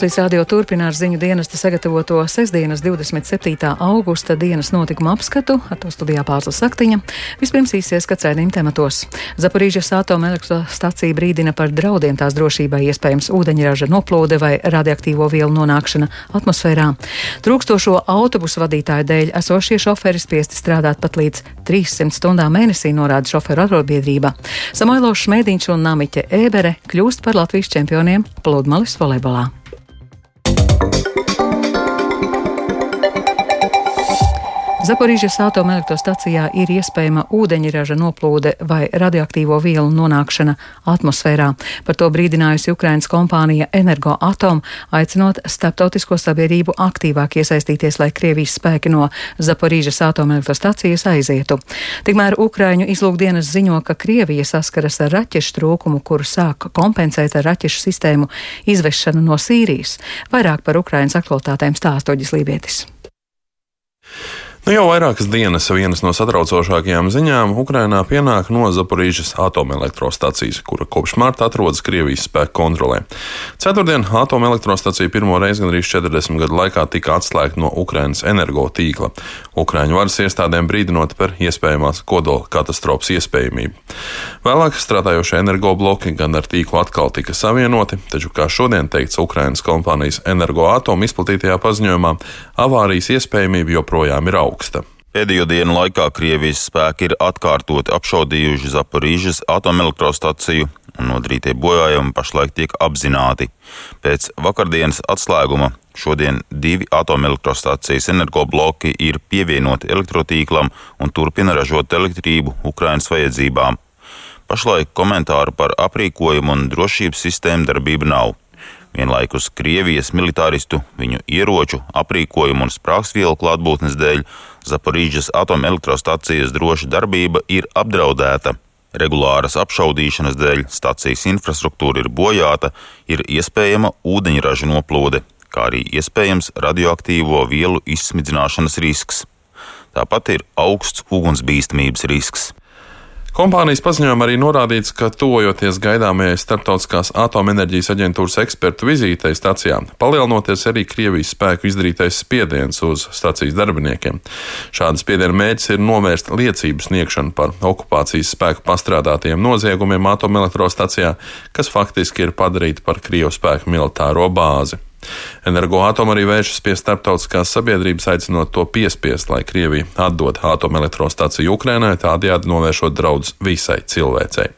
Latvijas rādio turpina ar ziņu dienesta sagatavoto sestdienas 27. augusta dienas notikuma apskatu, ar to studijā Pāzla Saktiņa. Vispirms īsies, ka cēdījuma tematos. Zaporīžas atomelektrostacija brīdina par draudiem tās drošībai, iespējams ūdeņraža noplūde vai radioaktīvo vielu nonākšana atmosfērā. Trūkstošo autobusu vadītāju dēļ esošie šoferi spiesti strādāt pat līdz 300 stundām mēnesī, norāda šoferu arotbiedrība. Samoilovs Šmēdiņš un Namiķe Ēbere kļūst par Latvijas čempioniem pludmales volejbolā. Thank you. Zaporīžas atomelektrostacijā ir iespējama ūdeņraža noplūde vai radioaktīvo vielu nonākšana atmosfērā. Par to brīdinājusi Ukrainas kompānija Energoatom, aicinot starptautisko sabiedrību aktīvāk iesaistīties, lai Krievijas spēki no Zaporīžas atomelektrostacijas aizietu. Tikmēr Ukraiņu izlūkdienas ziņo, ka Krievija saskaras ar raķešu trūkumu, kuru sāk kompensēt ar raķešu sistēmu izvešanu no Sīrijas. Vairāk par Ukrainas aktualitātēm stāstoģis Lībietis. Nu, jau vairākas dienas vienas no satraucošākajām ziņām Ukrainā pienāk no Zaporīžas atomelektrostacijas, kura kopš marta atrodas Krievijas spēku kontrolē. Ceturtdien atomelektrostacija pirmo reizi gandrīz 40 gadu laikā tika atslēgta no Ukrainas energo tīkla. Ukraiņu varas iestādēm brīdinot par iespējamās kodola katastrofas iespējamību. Vēlāk strādājošie energobloki gan ar tīklu atkal tika savienoti, taču, kā šodien teikts Ukrainas kompānijas Energoatom izplatītajā paziņojumā, avārijas iespējamība joprojām ir augsta augsta. Pēdējo dienu laikā Krievijas spēki ir atkārtoti apšaudījuši Zaporīžas atomelektrostaciju, un nodarītie bojājumi pašlaik tiek apzināti. Pēc vakardienas atslēguma šodien divi atomelektrostacijas energobloki ir pievienoti elektrotīklam un turpina ražot elektrību Ukrainas vajadzībām. Pašlaik komentāru par aprīkojumu un drošības sistēmu darbību nav. Vienlaikus Krievijas militāristu, viņu ieroču, aprīkojumu un sprāgstvielu klātbūtnes dēļ Zaporīžas atomelektrostacijas droša darbība ir apdraudēta. Regulāras apšaudīšanas dēļ stacijas infrastruktūra ir bojāta, ir iespējama ūdeņraža noplūde, kā arī iespējams radioaktīvo vielu izsmidzināšanas risks. Tāpat ir augsts ugunsbīstamības risks. Kompānijas paziņojumā arī norādīts, ka tuvojoties gaidāmajai starptautiskās atomenerģijas aģentūras ekspertu vizītei stacijā, palielinoties arī Krievijas spēku izdarītais spiediens uz stacijas darbiniekiem. Šāda spiediena mērķis ir novērst liecību sniegšanu par okupācijas spēku pastrādātiem noziegumiem atomelektrostacijā, kas faktiski ir padarīti par Krievijas spēku militāro bāzi. Energoatom arī vēršas pie starptautiskās sabiedrības, aicinot to piespiest, lai Krievija atdod atomelektrostaciju Ukrainai, tādējādi novēršot draudus visai cilvēcei.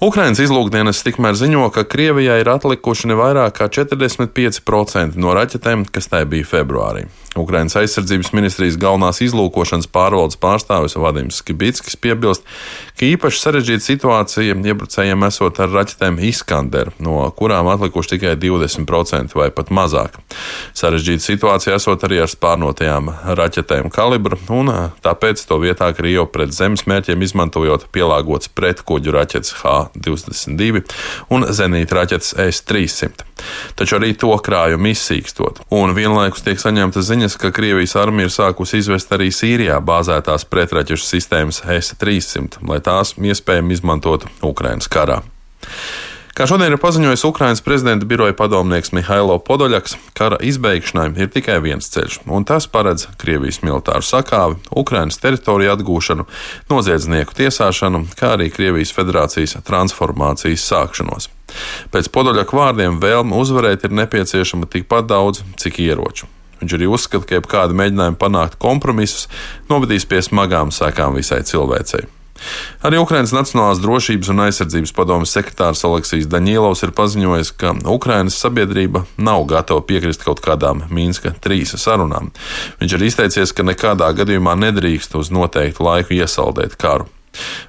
Ukrainas izlūkdienas tikmēr ziņo, ka Krievijai ir atlikuši ne vairāk kā 45% no raķetēm, kas tai bija februārī. Ukrainas aizsardzības ministrijas galvenās izlūkošanas pārvaldes pārstāvis Vadims Skibitskis piebilst, ka īpaši sarežģīta situācija iebrucējiem esot ar raķetēm Iskander, no kurām atlikuši tikai 20% vai pat mazāk. Sarežģīta situācija esot arī ar spārnotajām raķetēm kalibra, un tāpēc to vietā Krievu pret zemes mērķiem izmantojot pielāgotas pretkuģu raķetes H-22 un zenīta raķetes S-300. Taču arī to krājumu izsīkstot, un vienlaikus tiek saņemta ziņa, ziņas, ka Krievijas armija ir sākusi izvest arī Sīrijā bāzētās pretraķešu sistēmas S-300, lai tās iespējami izmantotu Ukrainas karā. Kā šodien ir paziņojis Ukrainas prezidenta biroja padomnieks Mihailo Podoļaks, kara izbeigšanai ir tikai viens ceļš, un tas paredz Krievijas militāru sakāvi, Ukrainas teritoriju atgūšanu, noziedznieku tiesāšanu, kā arī Krievijas federācijas transformācijas sākšanos. Pēc Podoļaka vārdiem vēlme uzvarēt ir nepieciešama tikpat daudz, cik ieroču. Viņš arī uzskata, ka jebkādi mēģinājumi panākt kompromisus novedīs pie smagām sekām visai cilvēcei. Arī Ukrainas Nacionālās drošības un aizsardzības padomas sekretārs Aleksijs Daņīlovs ir paziņojis, ka Ukrainas sabiedrība nav gatava piekrist kaut kādām Mīnska trīs sarunām. Viņš ir izteicies, ka nekādā gadījumā nedrīkst uz noteiktu laiku iesaldēt karu.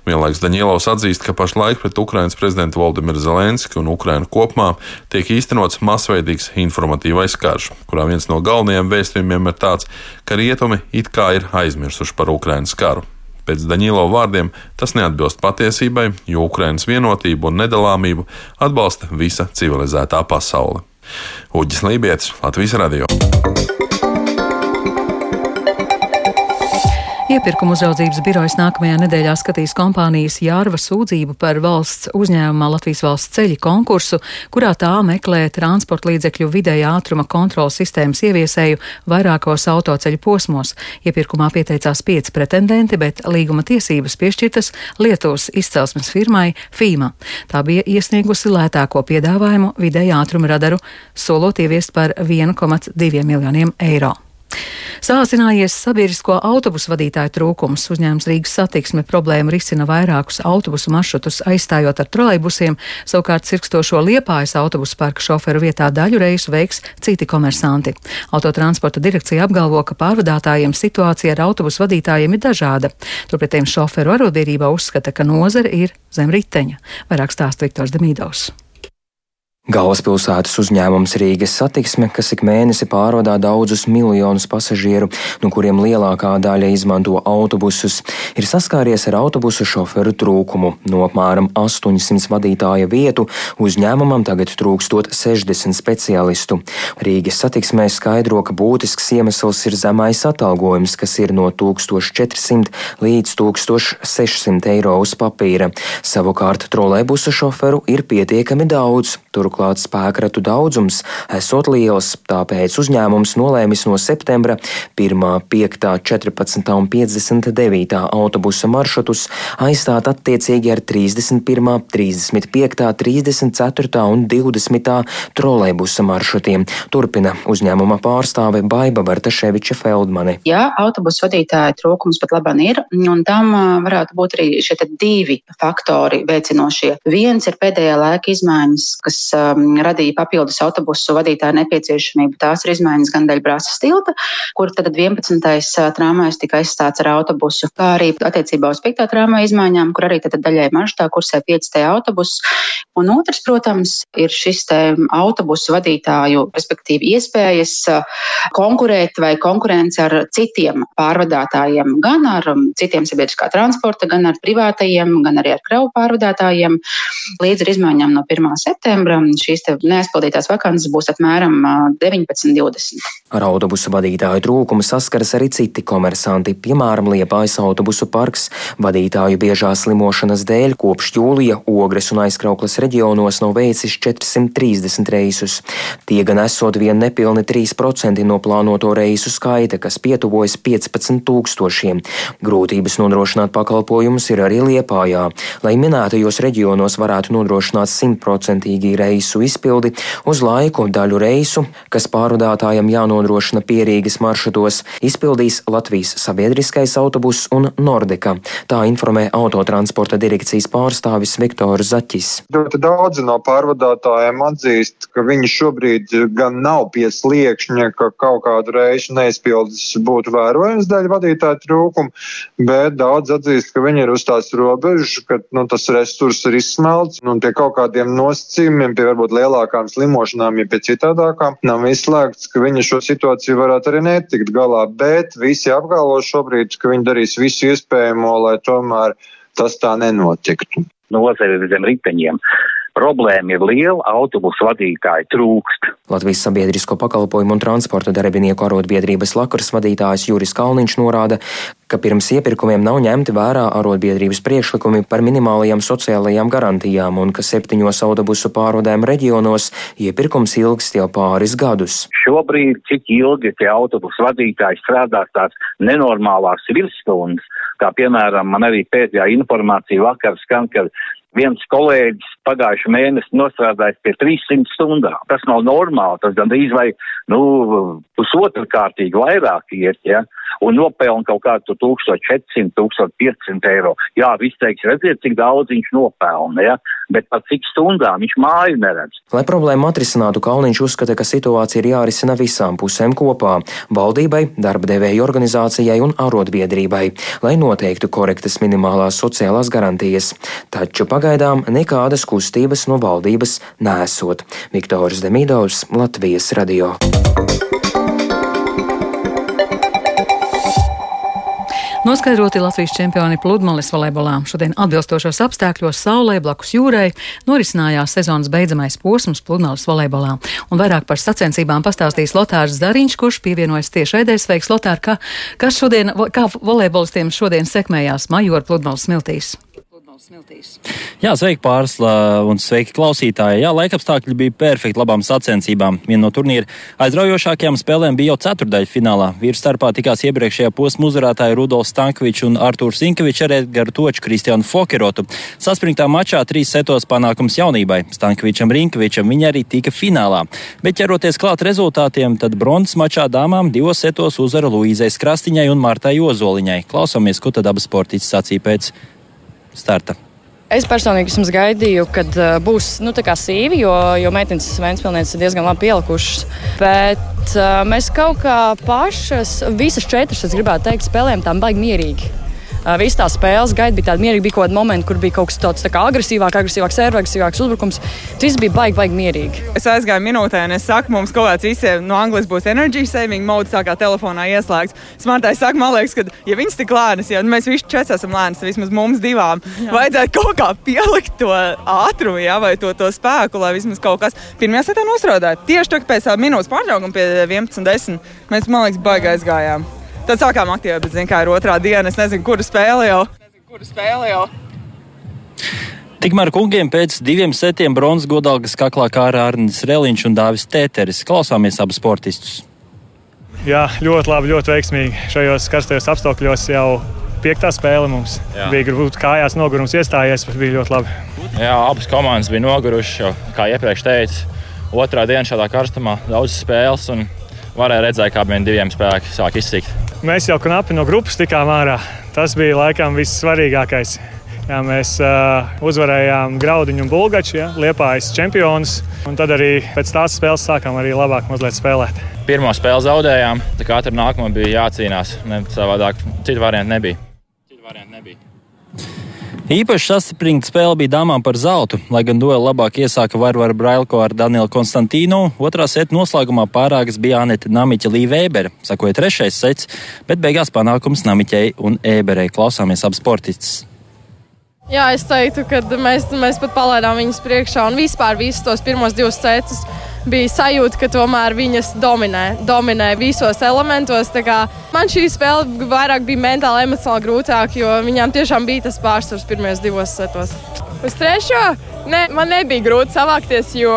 Vienlaikus Daņielovs atzīst, ka pašlaik pret Ukrainas prezidentu Valdemiru Zelenski un Ukrainu kopumā tiek īstenots masveidīgs informatīvais karš, kurā viens no galvenajiem vēstījumiem ir tāds, ka rietumi it kā ir aizmirsuši par Ukrainas karu. Pēc Daņilo vārdiem tas neatbilst patiesībai, jo Ukrainas vienotību un nedalāmību atbalsta visa civilizētā pasaule. Uģis Lībijams, Latvijas Radio. Iepirkuma uzraudzības birojas nākamajā nedēļā skatīs kompānijas Jārva sūdzību par valsts uzņēmumā Latvijas valsts ceļi konkursu, kurā tā meklē transporta līdzekļu vidēja ātruma kontrolas sistēmas ieviesēju vairākos autoceļu posmos. Iepirkumā pieteicās pieci pretendenti, bet līguma tiesības piešķirtas Lietuvas izcelsmes firmai FIMA. Tā bija iesniegusi lētāko piedāvājumu vidēja ātruma radaru, solot ieviest par 1,2 miljoniem eiro. Sāsinājies sabiedrisko autobusu vadītāju trūkums. Uzņēmums Rīgas satiksme problēmu risina vairākus autobusu maršrutus, aizstājot ar trolejbusiem. Savukārt cirkstošo liepājas autobusu parka šoferu vietā daļu reisu veiks citi komersanti. Autotransporta direkcija apgalvo, ka pārvadātājiem situācija ar autobusu vadītājiem ir dažāda. Turpretēji šoferu arotbiedrībā uzskata, ka nozare ir zem riteņa. Vairāk stāsta Viktors Demīdovs. Galvaspilsētas uzņēmums Rīgas satiksme, kas ik mēnesi pārvadā daudzus miljonus pasažieru, no kuriem lielākā daļa izmanto autobusus, ir saskāries ar autobusu šoferu trūkumu. No apmēram 800 vadītāja vietu uzņēmumam tagad trūkstot 60 speciālistu. Rīgas satiksmē skaidro, ka būtisks iemesls ir zemais atalgojums, kas ir no 1400 līdz 1600 eiro uz papīra. Savukārt trolēbusu šoferu ir pietiekami daudz. Turklāt spēkratu daudzums esot liels, tāpēc uzņēmums nolēmis no septembra 1, 5, 14 un 59 autobusa maršrutus aizstāt attiecīgi ar 31, 35, 34 un 20 trolēbusa maršrutiem. Turpina uzņēmuma pārstāve Baiba Bartaševiča Feldmane. Jā, autobusu vadītāja trūkums pat labāk ir, un tam varētu būt arī šie divi faktori veicinošie. Viens ir pēdējā laika izmaiņas, kas um, radīja papildus autobusu vadītāju nepieciešamību. Tās ir izmaiņas gan daļa brāzas tilta, kur tad 11. tramvajs tika aizstāts ar autobusu, kā arī attiecībā uz 5. tramvaja izmaiņām, kur arī tad daļai maršrutā kursē 5. autobusus. Un otrs, protams, ir šis autobusu vadītāju, respektīvi iespējas konkurēt vai konkurence ar citiem pārvadātājiem, gan ar citiem sabiedriskā transporta, gan ar privātajiem, gan arī ar kravu pārvadātājiem. Līdz ar izmaiņām no 1. septembra šīs neaizpildītās vakances būs apmēram 19, 20. Ar autobusu vadītāju trūkumu saskaras arī citi komersanti, piemēram, Liepājas autobusu parks. Vadītāju biežā slimošanas dēļ kopš jūlija Ogres un aizkrauklas reģionos nav veicis 430 reisus. Tie gan esot vien nepilni 3% no plānoto reisu skaita, kas pietuvojas 15 tūkstošiem. Grūtības nodrošināt pakalpojumus ir arī Liepājā. Lai minētajos reģionos varētu nodrošināt simtprocentīgi reisu, izpildi uz laiku daļu reisu, kas pārvadātājam jānodrošina pierīgas maršrutos, izpildīs Latvijas sabiedriskais autobus un Nordeka. Tā informē autotransporta direkcijas pārstāvis Viktors Zaķis. Ļoti daudzi no pārvadātājiem atzīst, ka viņi šobrīd gan nav pie sliekšņa, ka kaut kādu reisu neizpildes būtu vērojams dēļ vadītāja trūkuma, bet daudz atzīst, ka viņi ir uz tās robežas, ka nu, tas resurs ir izsmelts un pie kaut kādiem nosacījumiem, pie varbūt lielākām slimošanām, ja pie citādākām, nav izslēgts, ka viņi šo situāciju varētu arī netikt galā, bet visi apgalvo šobrīd, ka viņi darīs visu iespējamo, lai tomēr tas tā nenotiktu. Nozare ir zem riteņiem. Problēma ir liela, autobusu vadītāji trūkst. Latvijas sabiedrisko pakalpojumu un transporta darbinieku arotbiedrības lakars vadītājs Juris Kalniņš norāda, ka pirms iepirkumiem nav ņemti vērā arotbiedrības priekšlikumi par minimālajām sociālajām garantijām un ka septiņos autobusu pārvadēm reģionos iepirkums ilgs jau pāris gadus. Šobrīd, cik ilgi tie autobusu vadītāji strādās tās nenormālās virsstundas, kā piemēram man arī pēdējā informācija vakar skan, ka viens kolēģis pagājušu mēnesi nostrādājis pie 300 stundām. Tas nav normāli, tas gandrīz vai, nu, pusotru kārtīgi vairāk iet, ja, un nopelna kaut kādu 1400, 1500 eiro. Jā, viss teiks, redziet, cik daudz viņš nopelna, ja, bet par cik stundām viņš māju neredz. Lai problēmu atrisinātu, Kalniņš uzskata, ka situācija ir jārisina visām pusēm kopā - valdībai, darba devēju organizācijai un arotbiedrībai, lai noteiktu korektas minimālās sociālās garantijas. Taču pagaidām nekādas kustības no valdības nesot. Viktors Demidovs, Latvijas radio. Noskaidroti Latvijas čempioni pludmales volejbolā. Šodien atbilstošos apstākļos saulē blakus jūrai norisinājās sezonas beidzamais posms pludmales volejbolā. Un vairāk par sacensībām pastāstīs Lotārs Zariņš, kurš pievienojas tiešraidē. Sveiks, Lotār, kā, kas šodien, kā volejbolistiem šodien sekmējās Majora pludmales smiltīs? Smiltīs. Jā, sveiki pārsla un sveiki klausītāji. Jā, laikapstākļi bija perfekti labām sacensībām. Viena no turnīra aizraujošākajām spēlēm bija jau ceturdaļa finālā. Vīru starpā tikās iepriekšējā posma uzvarētāji Rudolfs Stankovičs un Artūrs Inkevičs ar Edgaru Toču Kristiānu Fokerotu. Saspringtā mačā trīs setos panākums jaunībai. Stankovičam Rinkevičam viņa arī tika finālā. Bet ķeroties klāt rezultātiem, tad bronzas mačā dāmām divos setos uzvara Luīzai Skrastiņai un Martai Ozoliņai. Klausāmies, ko tad abas sportists sacīja pēc starta. Es personīgi vismaz gaidīju, kad uh, būs nu, sīvi, jo, jo meitenes Vēnspilsnes ir diezgan labi pielikušas. Bet uh, mēs kaut kā pašas, visas četras, es gribētu teikt, spēlējām tām baigi mierīgi. Visas tās spēles gaita bija tāda mierīga, bija kaut kāda momenta, kur bija kaut kas tāds tā agresīvāks, agresīvāks, servers, agresīvāks uzbrukums. Tas bija baigi, baigi mierīgi. Es aizgāju minūtē, un es saku, mums kaut kāds visiem no Anglijas būs energy saving mode, sākā telefonā ieslēgts. Smartai saka, man liekas, ka, ja viņas tik lēnas, ja mēs visi četri esam lēnas, vismaz mums divām, jā. vajadzētu kaut kā pielikt to ātrumu, jā, vai to, to spēku, lai vismaz kaut kas pirmajā setā nosraudētu. Tieši tā, pēc minūtes pārtraukuma pie 11.10 mēs, man liekas, baigi aizgājām. Tad sākām aktīvēt, bet, zin, kā ir otrā diena, es nezinu, kuru spēli jau. Kuru spēli jau. Tikmēr kungiem pēc diviem setiem bronzas godalgas kaklā kā Arnēs Reliņš un Dāvis Tēteris. Klausāmies abus sportistus. Jā, ļoti labi, ļoti veiksmīgi. Šajos karstajos apstākļos jau piektā spēle mums Jā. bija grūti kājās, nogurums iestājies, bet bija ļoti labi. Jā, abas komandas bija nogurušas, kā iepriekš teicu, otrā diena šādā karstumā, daudz spēles. Varēja redzēt, kā viens diviem spēki sāk izsikt. Mēs jau knapi no grupas tikām ārā. Tas bija laikam vissvarīgākais. Jā, mēs uh, uzvarējām Graudiņu un Bulgaču, ja, Liepājas čempionus. Tad arī pēc tās spēles sākām arī labāk spēlēt. Pirmā spēle zaudējām, tā kā katra nākamā bija jācīnās. Ne, savādāk citu variantu nebija. Īpaši saspringta spēle bija dāmām par zeltu, lai gan dueli labāk iesāka Varvara Brailko ar Danielu Konstantīnu. Otrā seta noslēgumā pārākas bija Anita Namiķa Līvēbere, sakoja trešais sets, bet beigās panākums Namiķei un Ēberei klausāmies ap sportistus. Jā, es teiktu, ka mēs, mēs pat palaidām viņus priekšā un vispār visus tos pirmos divus cetus bija sajūta, ka tomēr viņas dominē, dominē visos elementos. Man šī spēle vairāk bija mentāli, emocionāli grūtāk, jo viņām tiešām bija tas pārsvars pirmajos divos setos. Uz trešo ne, man nebija grūti savākties, jo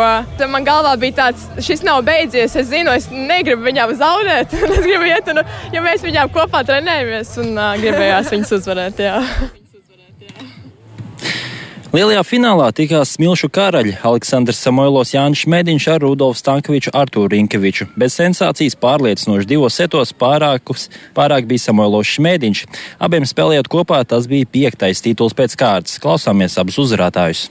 man galvā bija tāds, šis nav beidzies. Es zinu, es negribu viņām zaudēt. es gribu iet, un, jo mēs viņām kopā trenējamies un uh, gribējās viņas uzvarēt. Jā. Lielajā finālā tikās smilšu karaļi Aleksandrs Samoilos Jānis Mēdiņš ar Rudolfu Stankoviču Artūru Rinkeviču. Bez sensācijas pārliecinoši divos setos pārākus, pārāk bija Samoilos Šmēdiņš. Abiem spēlējot kopā tas bija piektais tituls pēc kārtas. Klausāmies abus uzvarētājus.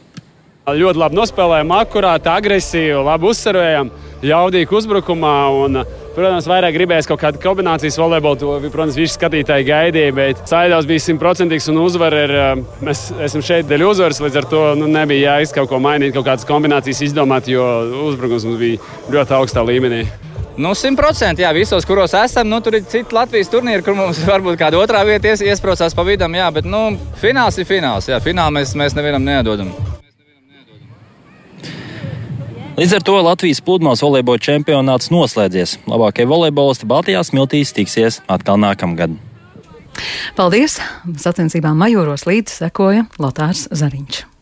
Ļoti labi nospēlējām, akurāti, agresīvi, labi uzsverējām, jaudīgi uzbrukumā. Un, Protams, vairāk gribējās kaut kādu kombinācijas volejbolu. To, protams, visi skatītāji gaidīja, bet Saidaus bija simtprocentīgs un uzvara ir. Eh, mēs esam šeit dēļ uzvaras, līdz ar to nu, nebija jāiz kaut ko mainīt, kaut kādas kombinācijas izdomāt, jo uzbrukums mums bija ļoti augstā līmenī. Nu, 100% jā, visos, kuros esam. Nu, tur ir citi Latvijas turnīri, kur mums varbūt kāda otrā vieta ies, iesprāstās pa vidam. Jā, bet nu, fināls ir fināls. Jā, finālā mēs, mēs nevienam nedodam. Līdz ar to Latvijas pludmales volejbola čempionāts noslēdzies. Labākie volejbolisti Baltijās smiltīs tiksies atkal nākamgad. Paldies! Sacensībām majoros līdzi sekoja Lotārs Zariņš.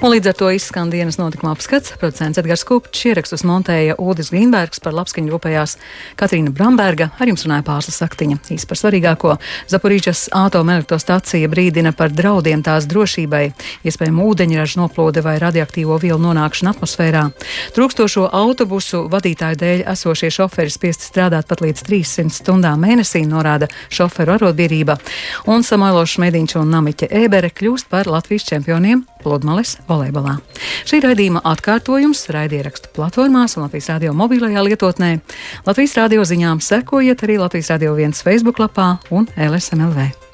Un līdz ar to izskan dienas notikuma apskats. Producents Edgars Kupčs ierakstus montēja Ulris Grīnbergs, par labskaņu rūpējās Katrīna Bramberga, ar jums runāja Pārslas Saktiņa. Īsti par svarīgāko Zaporīčas atomelektrostacija brīdina par draudiem tās drošībai, iespējama ūdeņraža noplūde vai radioaktīvo vielu nonākšana atmosfērā. Trūkstošo autobusu vadītāju dēļ esošie šoferi spiesti strādāt pat līdz 300 stundām mēnesī, norāda šoferu arotbiedrība. Un Samoilošs Mediņš un Namiķa Ēbere kļūst par Latvijas čempioniem pludmales volejbolā. Šī raidījuma atkārtojums raidierakstu platformās un Latvijas radio mobilajā lietotnē. Latvijas radio ziņām sekojiet arī Latvijas radio viens Facebook lapā un LSMLV.